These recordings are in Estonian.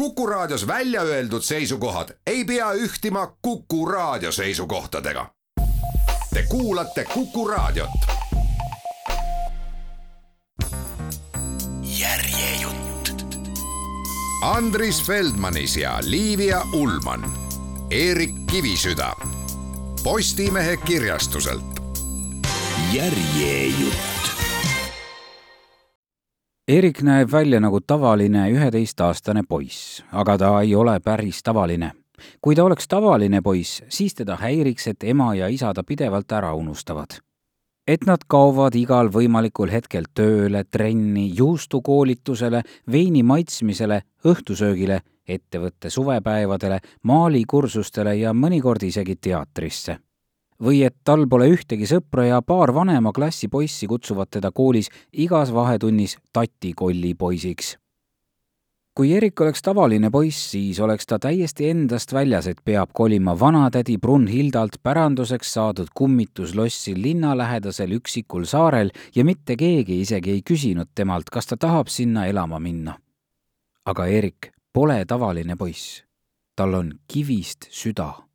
Kuku Raadios välja öeldud seisukohad ei pea ühtima Kuku Raadio seisukohtadega. Te kuulate Kuku Raadiot. järjejutt. Andris Feldmanis ja Liivia Ullmann. Eerik Kivisüda. Postimehe kirjastuselt. järjejutt. Erik näeb välja nagu tavaline üheteistaastane poiss, aga ta ei ole päris tavaline. kui ta oleks tavaline poiss, siis teda häiriks, et ema ja isa ta pidevalt ära unustavad. et nad kaovad igal võimalikul hetkel tööle, trenni, juustukoolitusele, veini maitsmisele, õhtusöögile, ettevõtte suvepäevadele, maalikursustele ja mõnikord isegi teatrisse või et tal pole ühtegi sõpra ja paar vanema klassi poissi kutsuvad teda koolis igas vahetunnis tatikolli poisiks. kui Erik oleks tavaline poiss, siis oleks ta täiesti endast väljas, et peab kolima vanatädi Brunhildalt päranduseks saadud kummituslossi linnalähedasel üksikul saarel ja mitte keegi isegi ei küsinud temalt, kas ta tahab sinna elama minna. aga Erik pole tavaline poiss. tal on kivist süda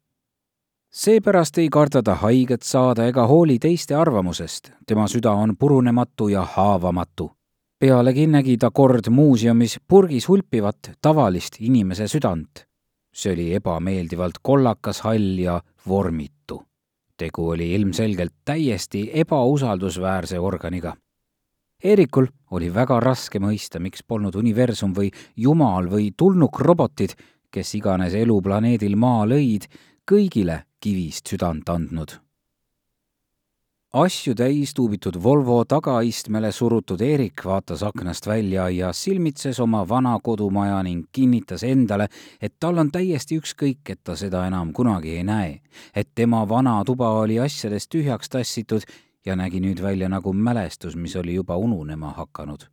seepärast ei karda ta haiget saada ega hooli teiste arvamusest, tema süda on purunematu ja haavamatu. pealegi nägi ta kord muuseumis purgis hulpivat tavalist inimese südant. see oli ebameeldivalt kollakas, hall ja vormitu. tegu oli ilmselgelt täiesti ebausaldusväärse organiga. Eerikul oli väga raske mõista, miks polnud universum või jumal või tulnukrobotid, kes iganes elu planeedil Maa lõid, kõigile kivist südant andnud. asju täis tuubitud Volvo tagaistmele surutud Eerik vaatas aknast välja ja silmitses oma vana kodumaja ning kinnitas endale, et tal on täiesti ükskõik, et ta seda enam kunagi ei näe. et tema vana tuba oli asjadest tühjaks tassitud ja nägi nüüd välja nagu mälestus, mis oli juba ununema hakanud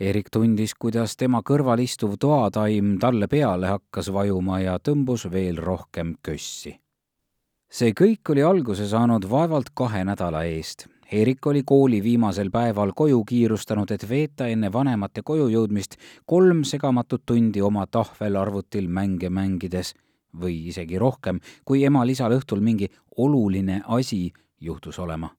Erik tundis, kuidas tema kõrval istuv toataim talle peale hakkas vajuma ja tõmbus veel rohkem kössi see kõik oli alguse saanud vaevalt kahe nädala eest. Erik oli kooli viimasel päeval koju kiirustanud, et veeta enne vanemate koju jõudmist kolm segamatut tundi oma tahvelarvutil mänge mängides või isegi rohkem, kui emal isal õhtul mingi oluline asi juhtus olema.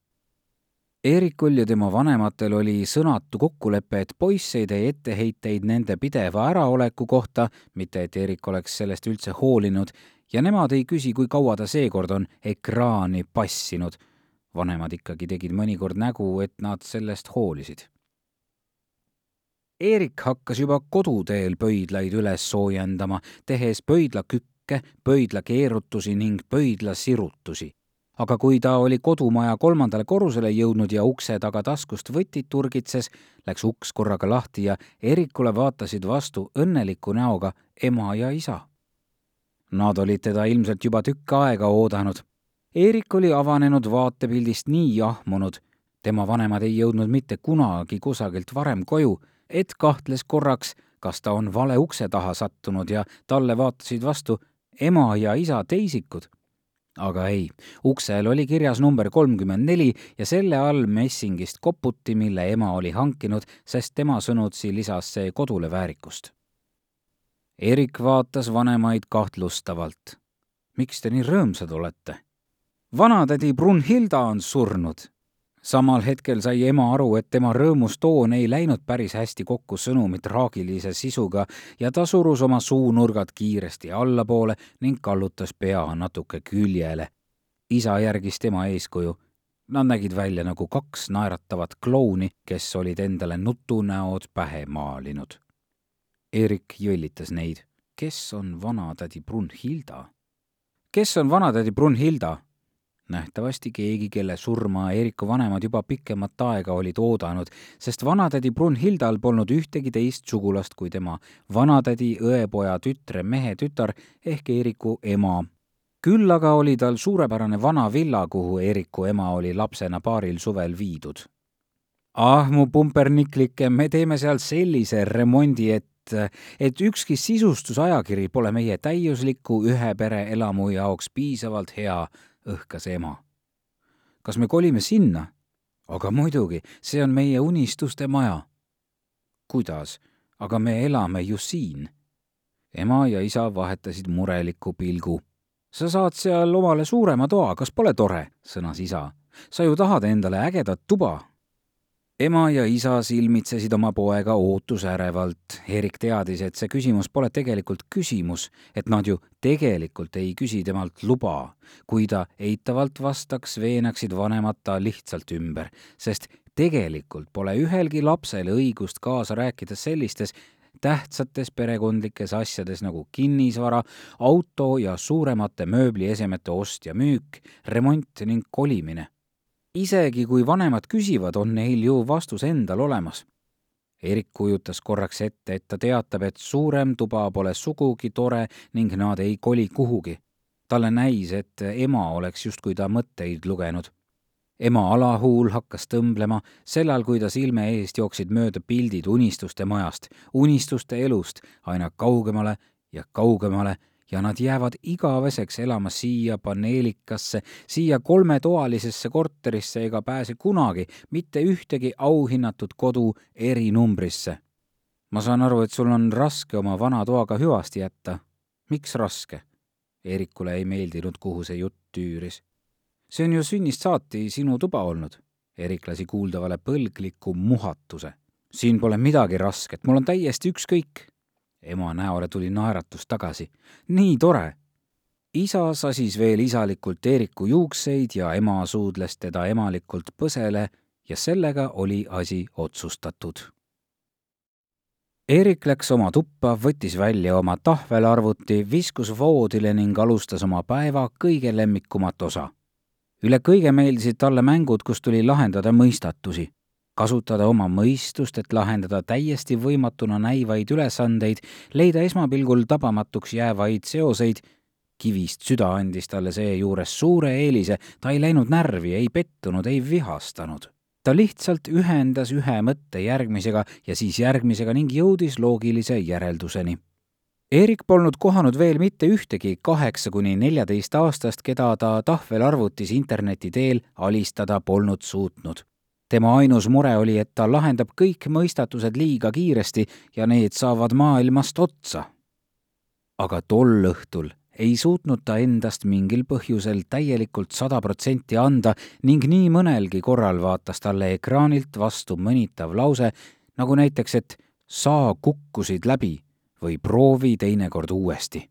Eerikul ja tema vanematel oli sõnatu kokkulepe, et poiss ei tee etteheiteid nende pideva äraoleku kohta, mitte et Eerik oleks sellest üldse hoolinud, ja nemad ei küsi, kui kaua ta seekord on ekraani passinud. vanemad ikkagi tegid mõnikord nägu, et nad sellest hoolisid. Eerik hakkas juba koduteel pöidlaid üles soojendama, tehes pöidlakükke, pöidlakeerutusi ning pöidlasirutusi aga kui ta oli kodumaja kolmandale korrusele jõudnud ja ukse taga taskust võtit turgitses, läks uks korraga lahti ja Erikule vaatasid vastu õnneliku näoga ema ja isa Nad olid teda ilmselt juba tükk aega oodanud. Eerik oli avanenud vaatepildist nii jahmunud, tema vanemad ei jõudnud mitte kunagi kusagilt varem koju, et kahtles korraks, kas ta on vale ukse taha sattunud ja talle vaatasid vastu ema ja isa teisikud. aga ei, uksel oli kirjas number kolmkümmend neli ja selle all messingist koputi, mille ema oli hankinud, sest tema sõnutsi lisas see kodule väärikust Erik vaatas vanemaid kahtlustavalt. miks te nii rõõmsad olete? vanatädi Brunhilda on surnud. samal hetkel sai ema aru, et tema rõõmus toon ei läinud päris hästi kokku sõnumi traagilise sisuga ja ta surus oma suunurgad kiiresti allapoole ning kallutas pea natuke küljele. isa järgis tema eeskuju Nad nägid välja nagu kaks naeratavat klouni, kes olid endale nutunäod pähe maalinud Erik jõllitas neid. kes on vanatädi Brunhilda? kes on vanatädi Brunhilda? nähtavasti keegi, kelle surma Eeriku vanemad juba pikemat aega olid oodanud, sest vanatädi Brunhildal polnud ühtegi teist sugulast kui tema vanatädi, õepoja tütre mehe tütar ehk Eeriku ema. küll aga oli tal suurepärane vana villa, kuhu Eeriku ema oli lapsena paaril suvel viidud. ah, mu pumperniklike, me teeme seal sellise remondi, et et, ükski sisustusajakiri pole meie täiusliku ühe pere elamu jaoks piisavalt hea, õhkas ema. kas me kolime sinna? aga muidugi, see on meie unistuste maja. kuidas? aga me elame ju siin. ema ja isa vahetasid mureliku pilgu. sa saad seal omale suurema toa, kas pole tore? sõnas isa. sa ju tahad endale ägedat tuba ema ja isa silmitsesid oma poega ootusärevalt. Erik teadis, et see küsimus pole tegelikult küsimus, et nad ju tegelikult ei küsi temalt luba. kui ta eitavalt vastaks, veenaksid vanemad ta lihtsalt ümber, sest tegelikult pole ühelgi lapsel õigust kaasa rääkida sellistes tähtsates perekondlikes asjades nagu kinnisvara, auto ja suuremate mööbliesemete ost ja müük, remont ning kolimine isegi kui vanemad küsivad, on neil ju vastus endal olemas. Erik kujutas korraks ette, et ta teatab, et suurem tuba pole sugugi tore ning nad ei koli kuhugi. talle näis, et ema oleks justkui ta mõtteid lugenud. ema alahuul hakkas tõmblema, sellal, kui ta silme eest jooksid mööda pildid unistuste majast, unistuste elust aina kaugemale ja kaugemale ja nad jäävad igaveseks elama siia paneelikasse, siia kolmetoalisesse korterisse ega pääse kunagi mitte ühtegi auhinnatud kodu erinumbrisse. ma saan aru, et sul on raske oma vana toaga hüvasti jätta. miks raske? Eerikule ei meeldinud, kuhu see jutt tüüris. see on ju sünnist saati sinu tuba olnud. Erik lasi kuuldavale põlgliku muhatuse. siin pole midagi rasket, mul on täiesti ükskõik ema näole tuli naeratus tagasi. nii tore! isa sasis veel isalikult Eeriku juukseid ja ema suudles teda emalikult põsele ja sellega oli asi otsustatud. Eerik läks oma tuppa, võttis välja oma tahvelarvuti, viskus voodile ning alustas oma päeva kõige lemmikumat osa. üle kõige meeldisid talle mängud, kus tuli lahendada mõistatusi kasutada oma mõistust, et lahendada täiesti võimatuna näivaid ülesandeid, leida esmapilgul tabamatuks jäävaid seoseid. kivist süda andis talle seejuures suure eelise, ta ei läinud närvi, ei pettunud, ei vihastanud. ta lihtsalt ühendas ühe mõtte järgmisega ja siis järgmisega ning jõudis loogilise järelduseni Erik polnud kohanud veel mitte ühtegi kaheksa kuni neljateist aastast, keda ta tahvelarvutis interneti teel alistada polnud suutnud tema ainus mure oli, et ta lahendab kõik mõistatused liiga kiiresti ja need saavad maailmast otsa. aga tol õhtul ei suutnud ta endast mingil põhjusel täielikult sada protsenti anda ning nii mõnelgi korral vaatas talle ekraanilt vastu mõnitav lause, nagu näiteks, et sa kukkusid läbi või proovi teinekord uuesti.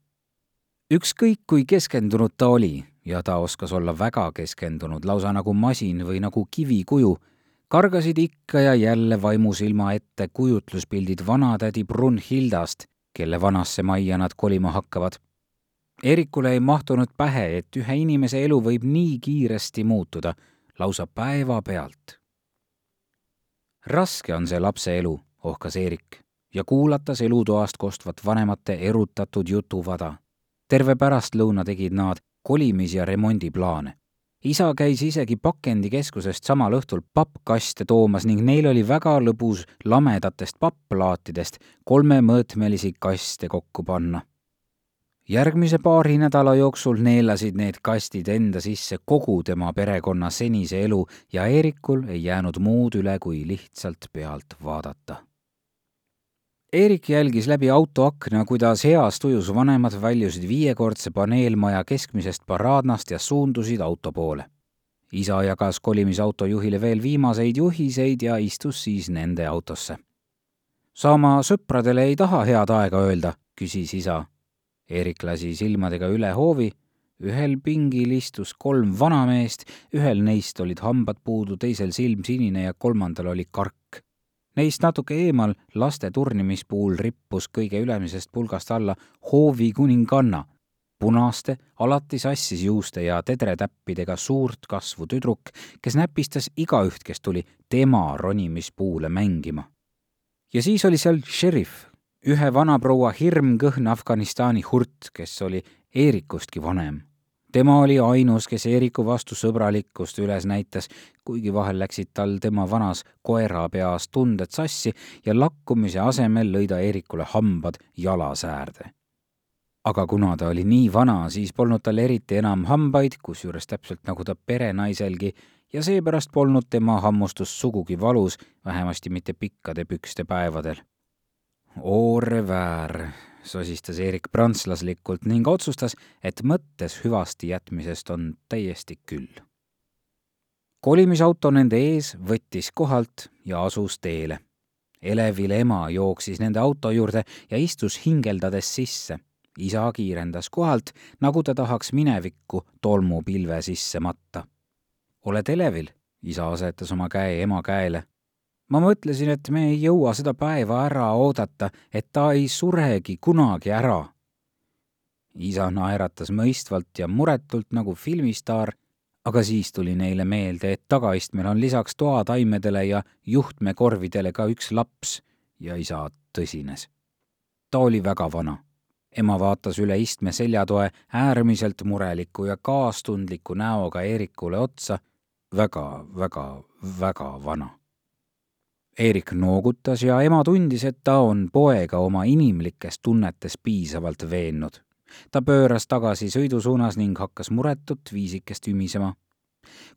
ükskõik kui keskendunud ta oli ja ta oskas olla väga keskendunud, lausa nagu masin või nagu kivikuju kargasid ikka ja jälle vaimusilma ette kujutluspildid vanatädi Brunhildast, kelle vanasse majja nad kolima hakkavad. Erikule ei mahtunud pähe, et ühe inimese elu võib nii kiiresti muutuda, lausa päevapealt. raske on see lapse elu, ohkas Eerik ja kuulatas elutoast kostvat vanemate erutatud jutuvada. terve pärastlõuna tegid nad kolimis- ja remondiplaane isa käis isegi pakendikeskusest samal õhtul pappkaste toomas ning neil oli väga lõbus lamedatest papplaatidest kolmemõõtmelisi kaste kokku panna. järgmise paari nädala jooksul neelasid need kastid enda sisse kogu tema perekonna senise elu ja Eerikul ei jäänud muud üle, kui lihtsalt pealt vaadata Eerik jälgis läbi autoakna, kuidas heas tujus vanemad väljusid viiekordse paneelmaja keskmisest paraadnast ja suundusid auto poole. isa jagas kolimisauto juhile veel viimaseid juhiseid ja istus siis nende autosse. sa oma sõpradele ei taha head aega öelda, küsis isa. Eerik lasi silmadega üle hoovi ühel pingil istus kolm vanameest, ühel neist olid hambad puudu, teisel silm sinine ja kolmandal oli kark. Neist natuke eemal laste turnimispuul rippus kõige ülemisest pulgast alla hoovi kuninganna, punaste, alati sassis juuste ja tedretäppidega suurt kasvu tüdruk, kes näpistas igaüht, kes tuli tema ronimispuule mängima. ja siis oli seal šerif, ühe vanaproua hirmkõhn Afganistani hurt, kes oli Eerikustki vanem tema oli ainus, kes Eeriku vastu sõbralikkust üles näitas, kuigi vahel läksid tal tema vanas koerapeas tunded sassi ja lakkumise asemel lõi ta Eerikule hambad jalasäärde. aga kuna ta oli nii vana, siis polnud tal eriti enam hambaid, kusjuures täpselt nagu ta perenaiselgi, ja seepärast polnud tema hammustus sugugi valus, vähemasti mitte pikkade pükste päevadel Au revoir, sosistas Eerik prantslaslikult ning otsustas, et mõttes hüvasti jätmisest on täiesti küll. kolimisauto nende ees võttis kohalt ja asus teele. elevil ema jooksis nende auto juurde ja istus hingeldades sisse. isa kiirendas kohalt, nagu ta tahaks minevikku tolmupilve sisse matta. oled elevil? isa asetas oma käe ema käele ma mõtlesin, et me ei jõua seda päeva ära oodata, et ta ei suregi kunagi ära. isa naeratas mõistvalt ja muretult nagu filmistaar, aga siis tuli neile meelde, et tagaistmel on lisaks toataimedele ja juhtmekorvidele ka üks laps ja isa tõsines. ta oli väga vana. ema vaatas üle istme seljatoe äärmiselt mureliku ja kaastundliku näoga Eerikule otsa väga, väga, väga vana Eerik noogutas ja ema tundis, et ta on poega oma inimlikes tunnetes piisavalt veennud. ta pööras tagasi sõidusuunas ning hakkas muretut viisikest ümisema.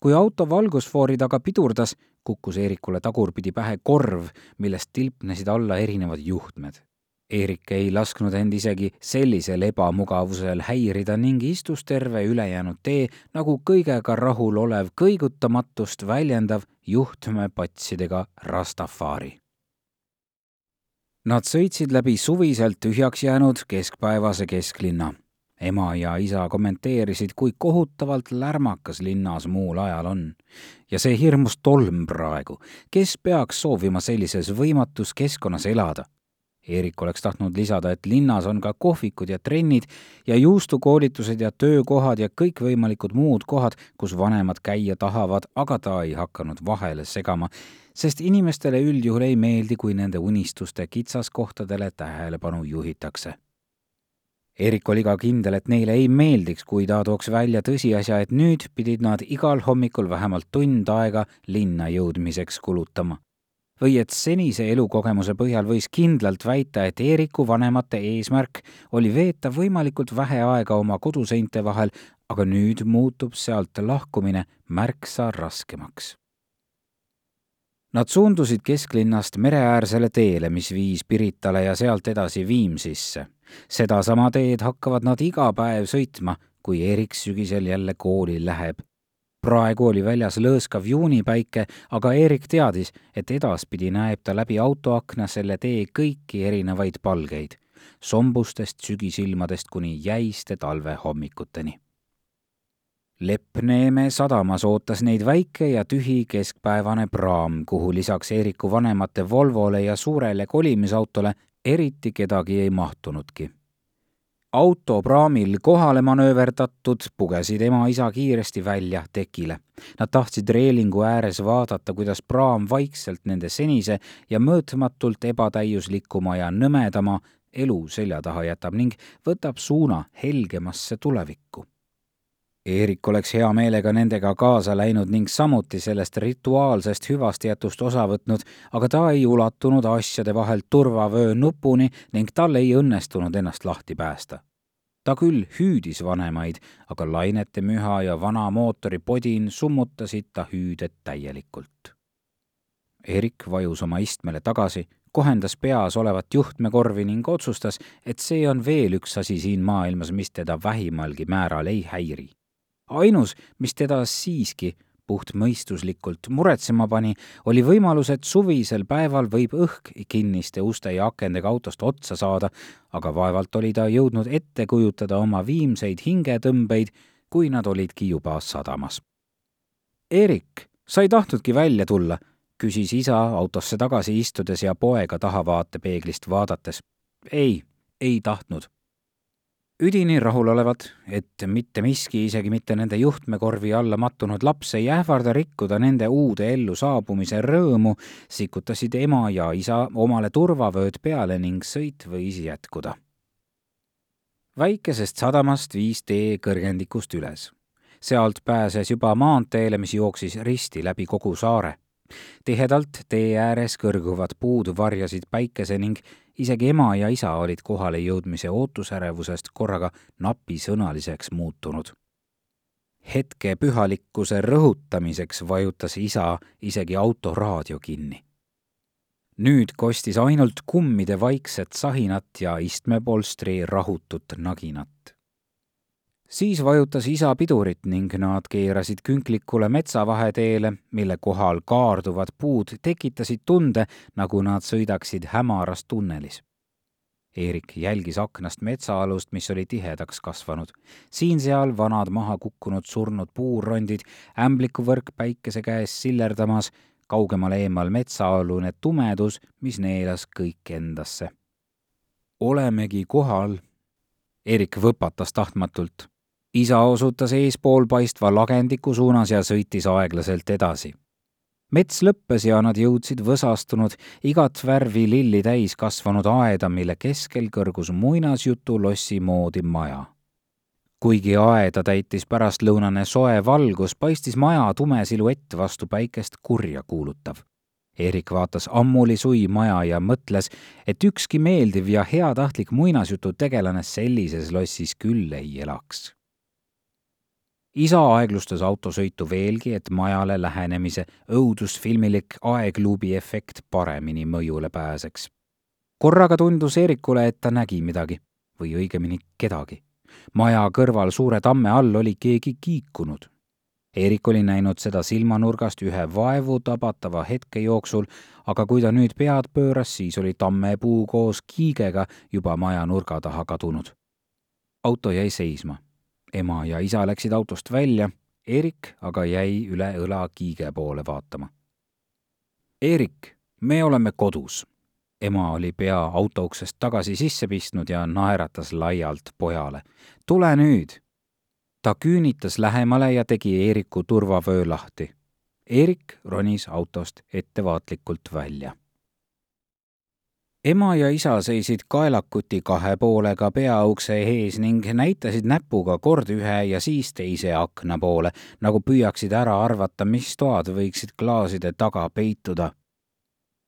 kui auto valgusfoori taga pidurdas, kukkus Eerikule tagurpidi pähe korv, millest tilpnesid alla erinevad juhtmed. Eerik ei lasknud end isegi sellisel ebamugavusel häirida ning istus terve ülejäänud tee nagu kõigega rahul olev kõigutamatust väljendav juhtmepatsidega Rastafari. Nad sõitsid läbi suviselt tühjaks jäänud keskpäevase kesklinna. ema ja isa kommenteerisid, kui kohutavalt lärmakas linnas muul ajal on. ja see hirmus tolm praegu, kes peaks soovima sellises võimatus keskkonnas elada Eerik oleks tahtnud lisada, et linnas on ka kohvikud ja trennid ja juustukoolitused ja töökohad ja kõikvõimalikud muud kohad, kus vanemad käia tahavad, aga ta ei hakanud vahele segama, sest inimestele üldjuhul ei meeldi, kui nende unistuste kitsaskohtadele tähelepanu juhitakse. Eerik oli ka kindel, et neile ei meeldiks, kui ta tooks välja tõsiasja, et nüüd pidid nad igal hommikul vähemalt tund aega linna jõudmiseks kulutama või et senise elukogemuse põhjal võis kindlalt väita, et Eeriku vanemate eesmärk oli veeta võimalikult vähe aega oma koduseinte vahel, aga nüüd muutub sealt lahkumine märksa raskemaks. Nad suundusid kesklinnast mereäärsele teele, mis viis Piritale ja sealt edasi Viimsisse. sedasama teed hakkavad nad iga päev sõitma, kui Eerik sügisel jälle kooli läheb praegu oli väljas lõõskav juunipäike, aga Eerik teadis, et edaspidi näeb ta läbi autoakna selle tee kõiki erinevaid palgeid, sombustest sügisilmadest kuni jäiste talvehommikuteni. Leppneeme sadamas ootas neid väike ja tühi keskpäevane praam, kuhu lisaks Eeriku vanemate Volvole ja suurele kolimisautole eriti kedagi ei mahtunudki auto praamil kohale manööverdatud, pugesid ema-isa kiiresti välja tekile. Nad tahtsid reelingu ääres vaadata, kuidas praam vaikselt nende senise ja mõõtmatult ebatäiuslikuma ja nõmedama elu selja taha jätab ning võtab suuna helgemasse tulevikku. Eerik oleks hea meelega nendega kaasa läinud ning samuti sellest rituaalsest hüvastijätust osa võtnud, aga ta ei ulatunud asjade vahelt turvavöö nupuni ning tal ei õnnestunud ennast lahti päästa. Ta küll hüüdis vanemaid, aga lainete müha ja vana mootori podin summutasid ta hüüded täielikult. Eerik vajus oma istmele tagasi, kohendas peas olevat juhtmekorvi ning otsustas, et see on veel üks asi siin maailmas, mis teda vähimalgi määral ei häiri ainus, mis teda siiski puhtmõistuslikult muretsema pani, oli võimalus, et suvisel päeval võib õhk kinniste uste ja akendega autost otsa saada, aga vaevalt oli ta jõudnud ette kujutada oma viimseid hingetõmbeid, kui nad olidki juba sadamas. Erik, sa ei tahtnudki välja tulla, küsis isa autosse tagasi istudes ja poega tahavaatepeeglist vaadates. ei, ei tahtnud üdini rahulolevad, et mitte miski, isegi mitte nende juhtmekorvi alla mattunud laps ei ähvarda rikkuda nende uude ellu saabumise rõõmu, sikutasid ema ja isa omale turvavööd peale ning sõit võis jätkuda. väikesest sadamast viis tee kõrgendikust üles. sealt pääses juba maanteele, mis jooksis risti läbi kogu saare tihedalt tee ääres kõrguvad puud varjasid päikese ning isegi ema ja isa olid kohale jõudmise ootusärevusest korraga napisõnaliseks muutunud. hetke pühalikkuse rõhutamiseks vajutas isa isegi autoraadio kinni. nüüd kostis ainult kummide vaikset sahinat ja istmepolstri rahutut naginat. Siis vajutas isa pidurit ning nad keerasid künklikule metsavaheteele, mille kohal kaarduvad puud tekitasid tunde, nagu nad sõidaksid hämaras tunnelis Eerik jälgis aknast metsaalust, mis oli tihedaks kasvanud. siin-seal vanad maha kukkunud surnud puurondid, ämblikuvõrk päikese käes sillerdamas, kaugemal eemal metsaalune tumedus, mis neelas kõik endasse. olemegi kohal. Eerik võpatas tahtmatult. Isa osutas eespool paistva lagendiku suunas ja sõitis aeglaselt edasi mets lõppes ja nad jõudsid võsastunud, igat värvi lilli täis kasvanud aeda, mille keskel kõrgus muinasjutu lossi moodi maja. kuigi aeda täitis pärastlõunane soe valgus, paistis maja tume siluett vastu päikest kurja kuulutav. Erik vaatas ammuli sui maja ja mõtles, et ükski meeldiv ja heatahtlik muinasjutu tegelane sellises lossis küll ei elaks isa aeglustas autosõitu veelgi, et majale lähenemise õudusfilmilik aegluubi efekt paremini mõjule pääseks. korraga tundus Eerikule, et ta nägi midagi või õigemini kedagi. maja kõrval suure tamme all oli keegi kiikunud. Eerik oli näinud seda silmanurgast ühe vaevu tabatava hetke jooksul, aga kui ta nüüd pead pööras, siis oli tammepuu koos kiigega juba maja nurga taha kadunud. auto jäi seisma ema ja isa läksid autost välja, Erik aga jäi üle õla kiige poole vaatama. Erik, me oleme kodus. ema oli pea auto uksest tagasi sisse pistnud ja naeratas laialt pojale. tule nüüd. ta küünitas lähemale ja tegi Eeriku turvavöö lahti. Eerik ronis autost ettevaatlikult välja ema ja isa seisid kaelakuti kahe poolega peaukse ees ning näitasid näpuga kord ühe ja siis teise akna poole, nagu püüaksid ära arvata, mis toad võiksid klaaside taga peituda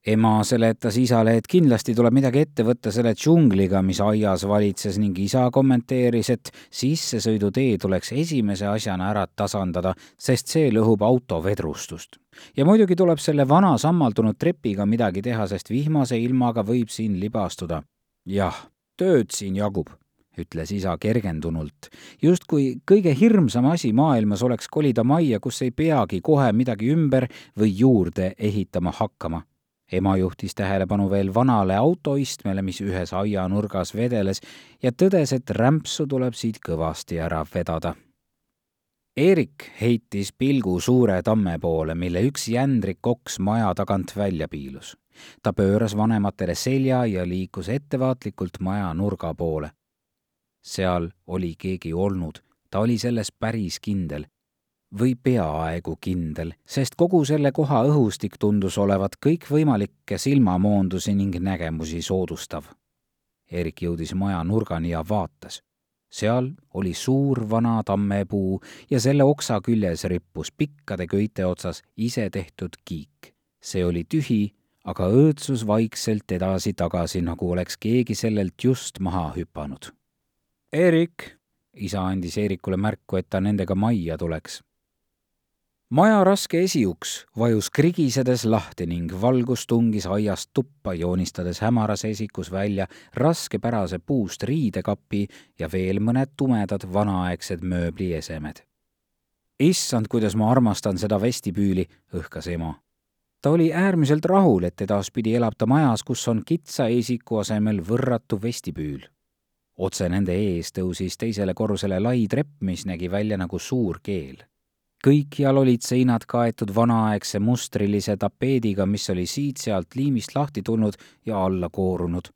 ema seletas isale, et kindlasti tuleb midagi ette võtta selle džungliga, mis aias valitses ning isa kommenteeris, et sissesõidutee tuleks esimese asjana ära tasandada, sest see lõhub auto vedrustust. ja muidugi tuleb selle vana sammaldunud trepiga midagi teha, sest vihmase ilmaga võib siin libastuda. jah, tööd siin jagub ütles isa kergendunult, justkui kõige hirmsam asi maailmas oleks kolida majja, kus ei peagi kohe midagi ümber või juurde ehitama hakkama ema juhtis tähelepanu veel vanale autoistmele, mis ühes aianurgas vedeles ja tõdes, et rämpsu tuleb siit kõvasti ära vedada. Eerik heitis pilgu suure tamme poole, mille üks jändrik oks maja tagant välja piilus. ta pööras vanematele selja ja liikus ettevaatlikult maja nurga poole. seal oli keegi olnud, ta oli selles päris kindel või peaaegu kindel, sest kogu selle koha õhustik tundus olevat kõikvõimalikke silmamoondusi ning nägemusi soodustav. Erik jõudis maja nurgani ja vaatas. seal oli suur vana tammepuu ja selle oksa küljes rippus pikkade köite otsas ise tehtud kiik. see oli tühi, aga õõtsus vaikselt edasi-tagasi, nagu oleks keegi sellelt just maha hüpanud. Erik, isa andis Eerikule märku, et ta nendega majja tuleks maja raske esiuks vajus krigisedes lahti ning valgus tungis aiast tuppa, joonistades hämaras esikus välja raskepärase puust riidekapi ja veel mõned tumedad vanaaegsed mööbliesemed. issand, kuidas ma armastan seda vestibüüli, õhkas ema. ta oli äärmiselt rahul, et edaspidi elab ta majas, kus on kitsa esiku asemel võrratu vestibüül otse nende ees tõusis teisele korrusele lai trepp, mis nägi välja nagu suur keel kõikjal olid seinad kaetud vanaaegse mustrilise tapeediga, mis oli siit-sealt liimist lahti tulnud ja alla koorunud.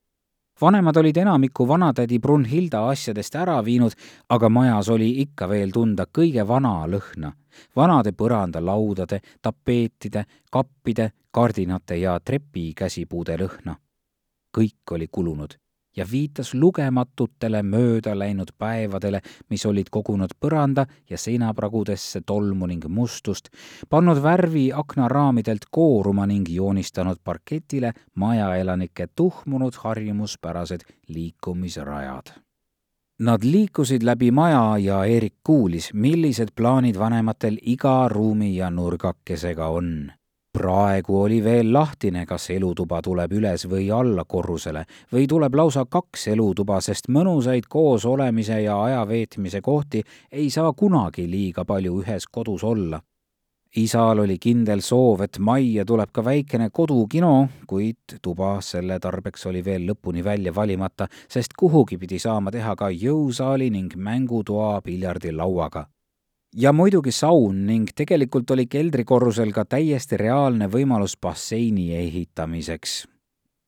vanemad olid enamiku vanatädi Brunhilda asjadest ära viinud, aga majas oli ikka veel tunda kõige vana lõhna. vanade põrandalaudade, tapeetide, kappide, kardinate ja trepikäsipuude lõhna. kõik oli kulunud ja viitas lugematutele mööda läinud päevadele, mis olid kogunud põranda ja seinapragudesse tolmu ning mustust, pannud värvi aknaraamidelt kooruma ning joonistanud parketile majaelanike tuhmunud harjumuspärased liikumisrajad. Nad liikusid läbi maja ja Eerik kuulis, millised plaanid vanematel iga ruumi ja nurgakesega on praegu oli veel lahtine, kas elutuba tuleb üles või alla korrusele või tuleb lausa kaks elutuba, sest mõnusaid koos olemise ja aja veetmise kohti ei saa kunagi liiga palju ühes kodus olla isal oli kindel soov, et majja tuleb ka väikene kodukino, kuid tuba selle tarbeks oli veel lõpuni välja valimata, sest kuhugi pidi saama teha ka jõusaali ning mängutoa piljardilauaga. Ja muidugi saun ning tegelikult oli keldrikorrusel ka täiesti reaalne võimalus basseini ehitamiseks.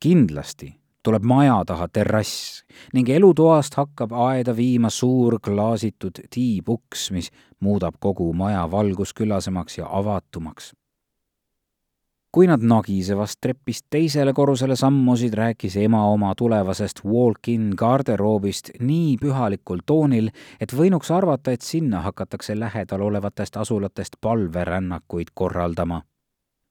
kindlasti tuleb maja taha terrass ning elutoast hakkab aeda viima suur klaasitud tiibuks, mis muudab kogu maja valgusküllasemaks ja avatumaks. Kui nad nagisevast trepist teisele korrusele sammusid, rääkis ema oma tulevasest walk-in garderoobist nii pühalikul toonil, et võinuks arvata, et sinna hakatakse lähedal olevatest asulatest palverännakuid korraldama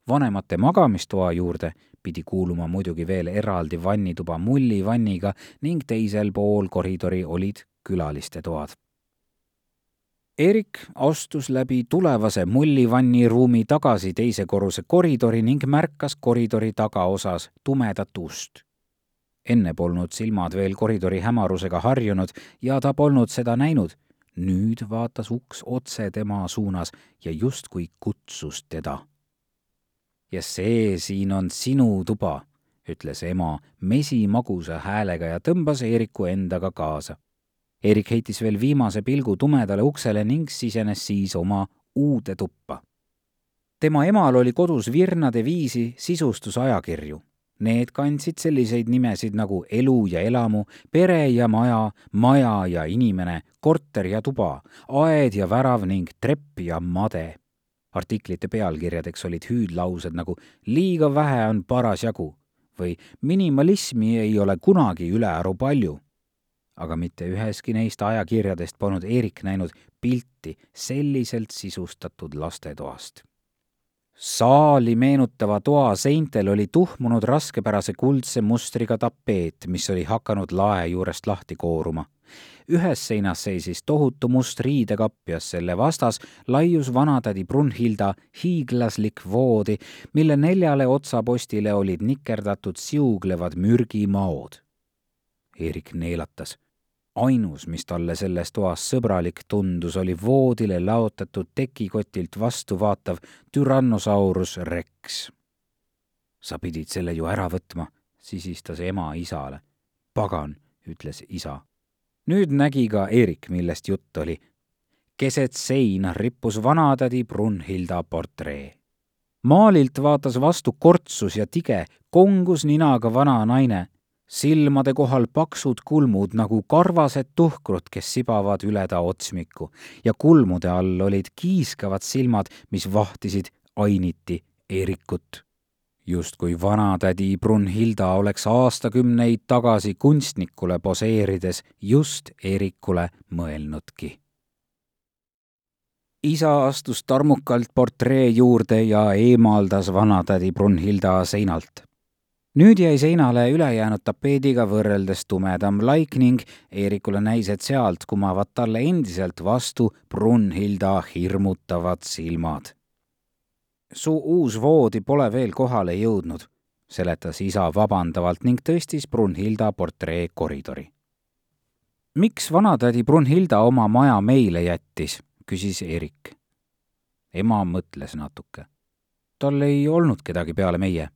vanemate magamistoa juurde pidi kuuluma muidugi veel eraldi vannituba mullivanniga ning teisel pool koridori olid külaliste toad. Erik astus läbi tulevase mullivanni ruumi tagasi teise korruse koridori ning märkas koridori tagaosas tumedat ust. enne polnud silmad veel koridori hämarusega harjunud ja ta polnud seda näinud. nüüd vaatas uks otse tema suunas ja justkui kutsus teda ja see siin on sinu tuba, ütles ema mesimagusa häälega ja tõmbas Eeriku endaga kaasa. Eerik heitis veel viimase pilgu tumedale uksele ning sisenes siis oma uude tuppa. tema emal oli kodus virnade viisi sisustusajakirju. Need kandsid selliseid nimesid nagu elu ja elamu, pere ja maja, maja ja inimene, korter ja tuba, aed ja värav ning trepp ja made artiklite pealkirjadeks olid hüüdlaused nagu liiga vähe on parasjagu või minimalismi ei ole kunagi ülearu palju. Aga mitte üheski neist ajakirjadest polnud Eerik näinud pilti selliselt sisustatud lastetoast. saali meenutava toa seintel oli tuhmunud raskepärase kuldse mustriga tapeet, mis oli hakanud lae juurest lahti kooruma ühes seinas seisis tohutu must riidekapp ja selle vastas laius vanatädi Brunhilda hiiglaslik voodi, mille neljale otsapostile olid nikerdatud siuglevad mürgimaod. Eerik neelatas. Ainus, mis talle selles toas sõbralik tundus, oli voodile laotatud tekikotilt vastu vaatav Tyrannosaurus Rex. sa pidid selle ju ära võtma, sisistas ema isale. pagan, ütles isa nüüd nägi ka Eerik, millest jutt oli. keset seina rippus vanatädi Brunhilda portree. maalilt vaatas vastu kortsus ja tige, kongus ninaga vana naine, silmade kohal paksud kulmud nagu karvased tuhkrud, kes sibavad üle ta otsmiku ja kulmude all olid kiiskavad silmad, mis vahtisid ainiti Eerikut justkui vanatädi Brunhilda oleks aastakümneid tagasi kunstnikule poseerides just Eerikule mõelnudki. isa astus tarmukalt portree juurde ja eemaldas vanatädi Brunhilda seinalt. Nüüd jäi seinale ülejäänud tapeediga võrreldes tumedam laik ning Eerikule näis, et sealt kumavad talle endiselt vastu Brunhilda hirmutavad silmad su uus voodi pole veel kohale jõudnud, seletas isa vabandavalt ning tõstis Brunhilda portree koridori. miks vanatädi Brunhilda oma maja meile jättis, küsis Erik. ema mõtles natuke. tal ei olnud kedagi peale meie.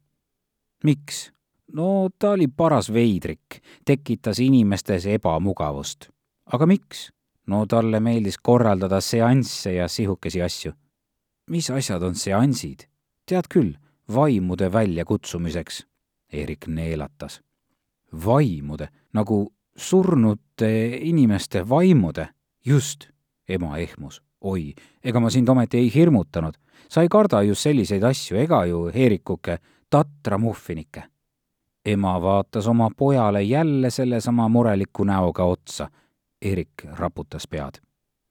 Miks? no ta oli paras veidrik, tekitas inimestes ebamugavust. aga miks? no talle meeldis korraldada seansse ja sihukesi asju mis asjad on seansid? tead küll, vaimude väljakutsumiseks. Eerik neelatas. vaimude, nagu surnute inimeste vaimude? just, ema ehmus. Oi, ega ma sind ometi ei hirmutanud. sa ei karda ju selliseid asju, ega ju, Eerikuke, tatra muffinike. ema vaatas oma pojale jälle sellesama mureliku näoga otsa. Eerik raputas pead.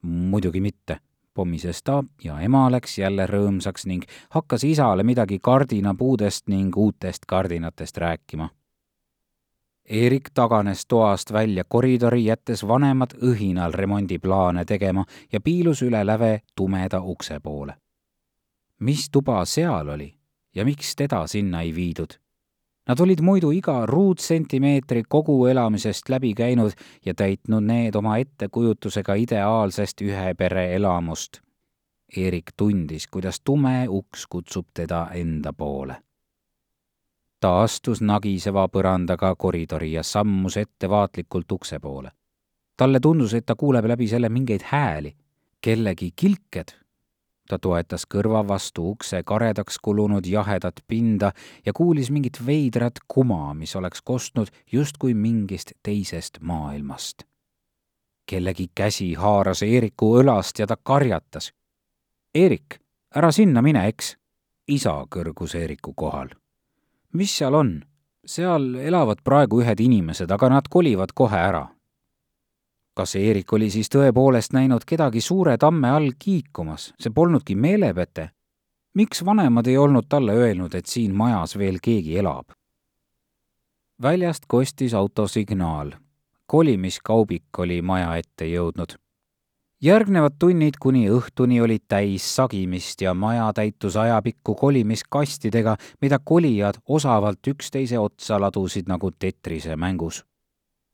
muidugi mitte pommises ta ja ema läks jälle rõõmsaks ning hakkas isale midagi kardinapuudest ning uutest kardinatest rääkima. Eerik taganes toast välja koridori, jättes vanemad õhinal remondiplaane tegema ja piilus üle läve tumeda ukse poole. mis tuba seal oli ja miks teda sinna ei viidud. Nad olid muidu iga ruutsentimeetri kogu elamisest läbi käinud ja täitnud need oma ettekujutusega ideaalsest ühe pere elamust. Eerik tundis, kuidas tume uks kutsub teda enda poole. Ta astus nagiseva põrandaga koridori ja sammus ettevaatlikult ukse poole. talle tundus, et ta kuuleb läbi selle mingeid hääli, kellegi kilked ta toetas kõrva vastu ukse karedaks kulunud jahedat pinda ja kuulis mingit veidrat kuma, mis oleks kostnud justkui mingist teisest maailmast. kellegi käsi haaras Eeriku õlast ja ta karjatas. Eerik, ära sinna mine, eks. isa kõrgus Eeriku kohal. Mis seal on? seal elavad praegu ühed inimesed, aga nad kolivad kohe ära kas Eerik oli siis tõepoolest näinud kedagi suure tamme all kiikumas, see polnudki meelepete? miks vanemad ei olnud talle öelnud, et siin majas veel keegi elab? väljast kostis autosignaal. kolimiskaubik oli maja ette jõudnud. Järgnevad tunnid kuni õhtuni olid täis sagimist ja maja täitus ajapikku kolimiskastidega, mida kolijad osavalt üksteise otsa ladusid nagu Tetrise mängus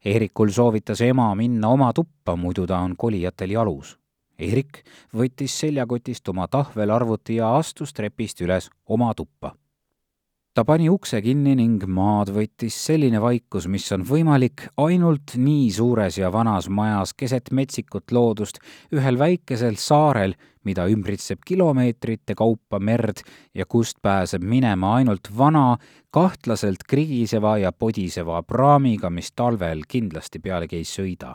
Eerikul soovitas ema minna oma tuppa, muidu ta on kolijatel jalus. Eerik võttis seljakotist oma tahvelarvuti ja astus trepist üles oma tuppa ta pani ukse kinni ning maad võttis selline vaikus, mis on võimalik ainult nii suures ja vanas majas keset metsikut loodust ühel väikesel saarel, mida ümbritseb kilomeetrite kaupa merd ja kust pääseb minema ainult vana, kahtlaselt krigiseva ja podiseva praamiga, mis talvel kindlasti pealegi ei sõida.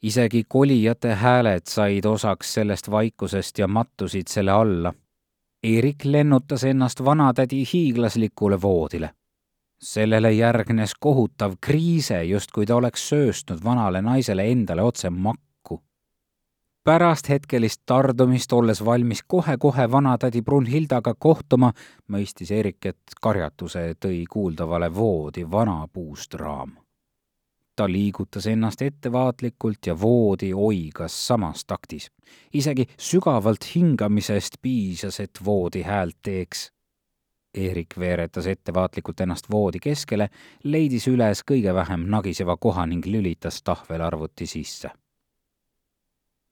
Isegi kolijate hääled said osaks sellest vaikusest ja mattusid selle alla Eerik lennutas ennast vanatädi hiiglaslikule voodile. sellele järgnes kohutav kriise, justkui ta oleks sööstnud vanale naisele endale otse makku. pärast hetkelist tardumist, olles valmis kohe-kohe vanatädi Brunhildaga kohtuma, mõistis Eerik, et karjatuse tõi kuuldavale voodi vana puust raam ta liigutas ennast ettevaatlikult ja voodi oigas samas taktis. isegi sügavalt hingamisest piisas, et voodi häält teeks. Eerik veeretas ettevaatlikult ennast voodi keskele, leidis üles kõige vähem nagiseva koha ning lülitas tahvelarvuti sisse.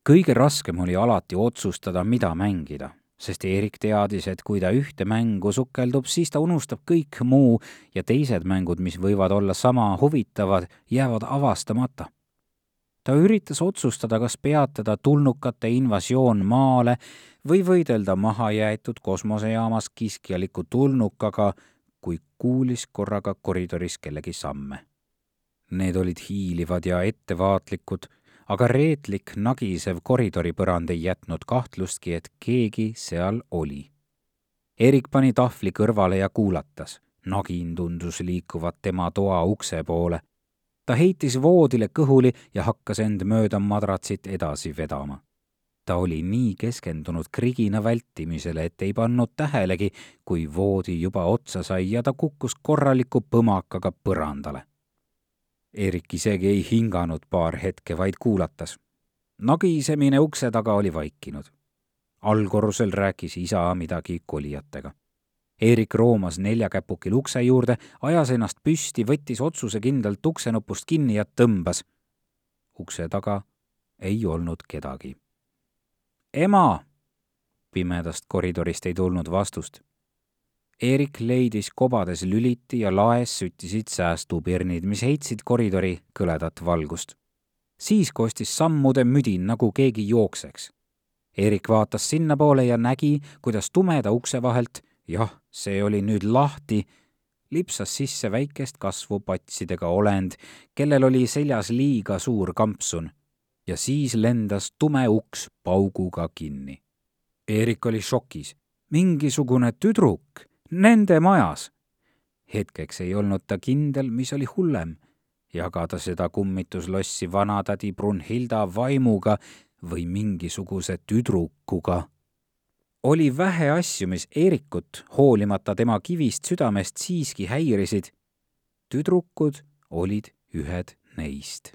kõige raskem oli alati otsustada, mida mängida sest Eerik teadis, et kui ta ühte mängu sukeldub, siis ta unustab kõik muu ja teised mängud, mis võivad olla sama huvitavad, jäävad avastamata. ta üritas otsustada, kas peatada tulnukate invasioon maale või võidelda mahajäetud kosmosejaamas kiskjaliku tulnukaga, kui kuulis korraga koridoris kellegi samme. Need olid hiilivad ja ettevaatlikud aga reetlik nagisev koridoripõrand ei jätnud kahtlustki, et keegi seal oli. Erik pani tahvli kõrvale ja kuulatas. nagin tundus liikuvat tema toa ukse poole. ta heitis voodile kõhuli ja hakkas end mööda madratsit edasi vedama. ta oli nii keskendunud krigina vältimisele, et ei pannud tähelegi, kui voodi juba otsa sai ja ta kukkus korraliku põmakaga põrandale Eerik isegi ei hinganud paar hetke, vaid kuulatas. nagisemine ukse taga oli vaikinud. allkorrusel rääkis isa midagi kolijatega. Eerik roomas neljakäpukil ukse juurde, ajas ennast püsti, võttis otsusekindlalt uksenupust kinni ja tõmbas. ukse taga ei olnud kedagi. ema! pimedast koridorist ei tulnud vastust Eerik leidis kobades lüliti ja laes süttisid säästupirnid, mis heitsid koridori kõledat valgust. siis kostis sammude müdin, nagu keegi jookseks. Eerik vaatas sinnapoole ja nägi, kuidas tumeda ukse vahelt, jah, see oli nüüd lahti, lipsas sisse väikest kasvu patsidega olend, kellel oli seljas liiga suur kampsun ja siis lendas tume uks pauguga kinni. Eerik oli šokis. mingisugune tüdruk nende majas. hetkeks ei olnud ta kindel, mis oli hullem, jagada seda kummituslossi vanatädi Brunhilda vaimuga või mingisuguse tüdrukuga. oli vähe asju, mis Eerikut, hoolimata tema kivist südamest, siiski häirisid. tüdrukud olid ühed neist.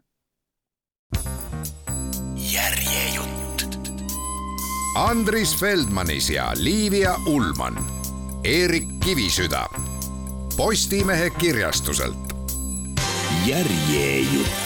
järjejutt. Andris Feldmanis ja Liivia Ullmann Eerik Kivisüda Postimehe kirjastuselt. järjejutt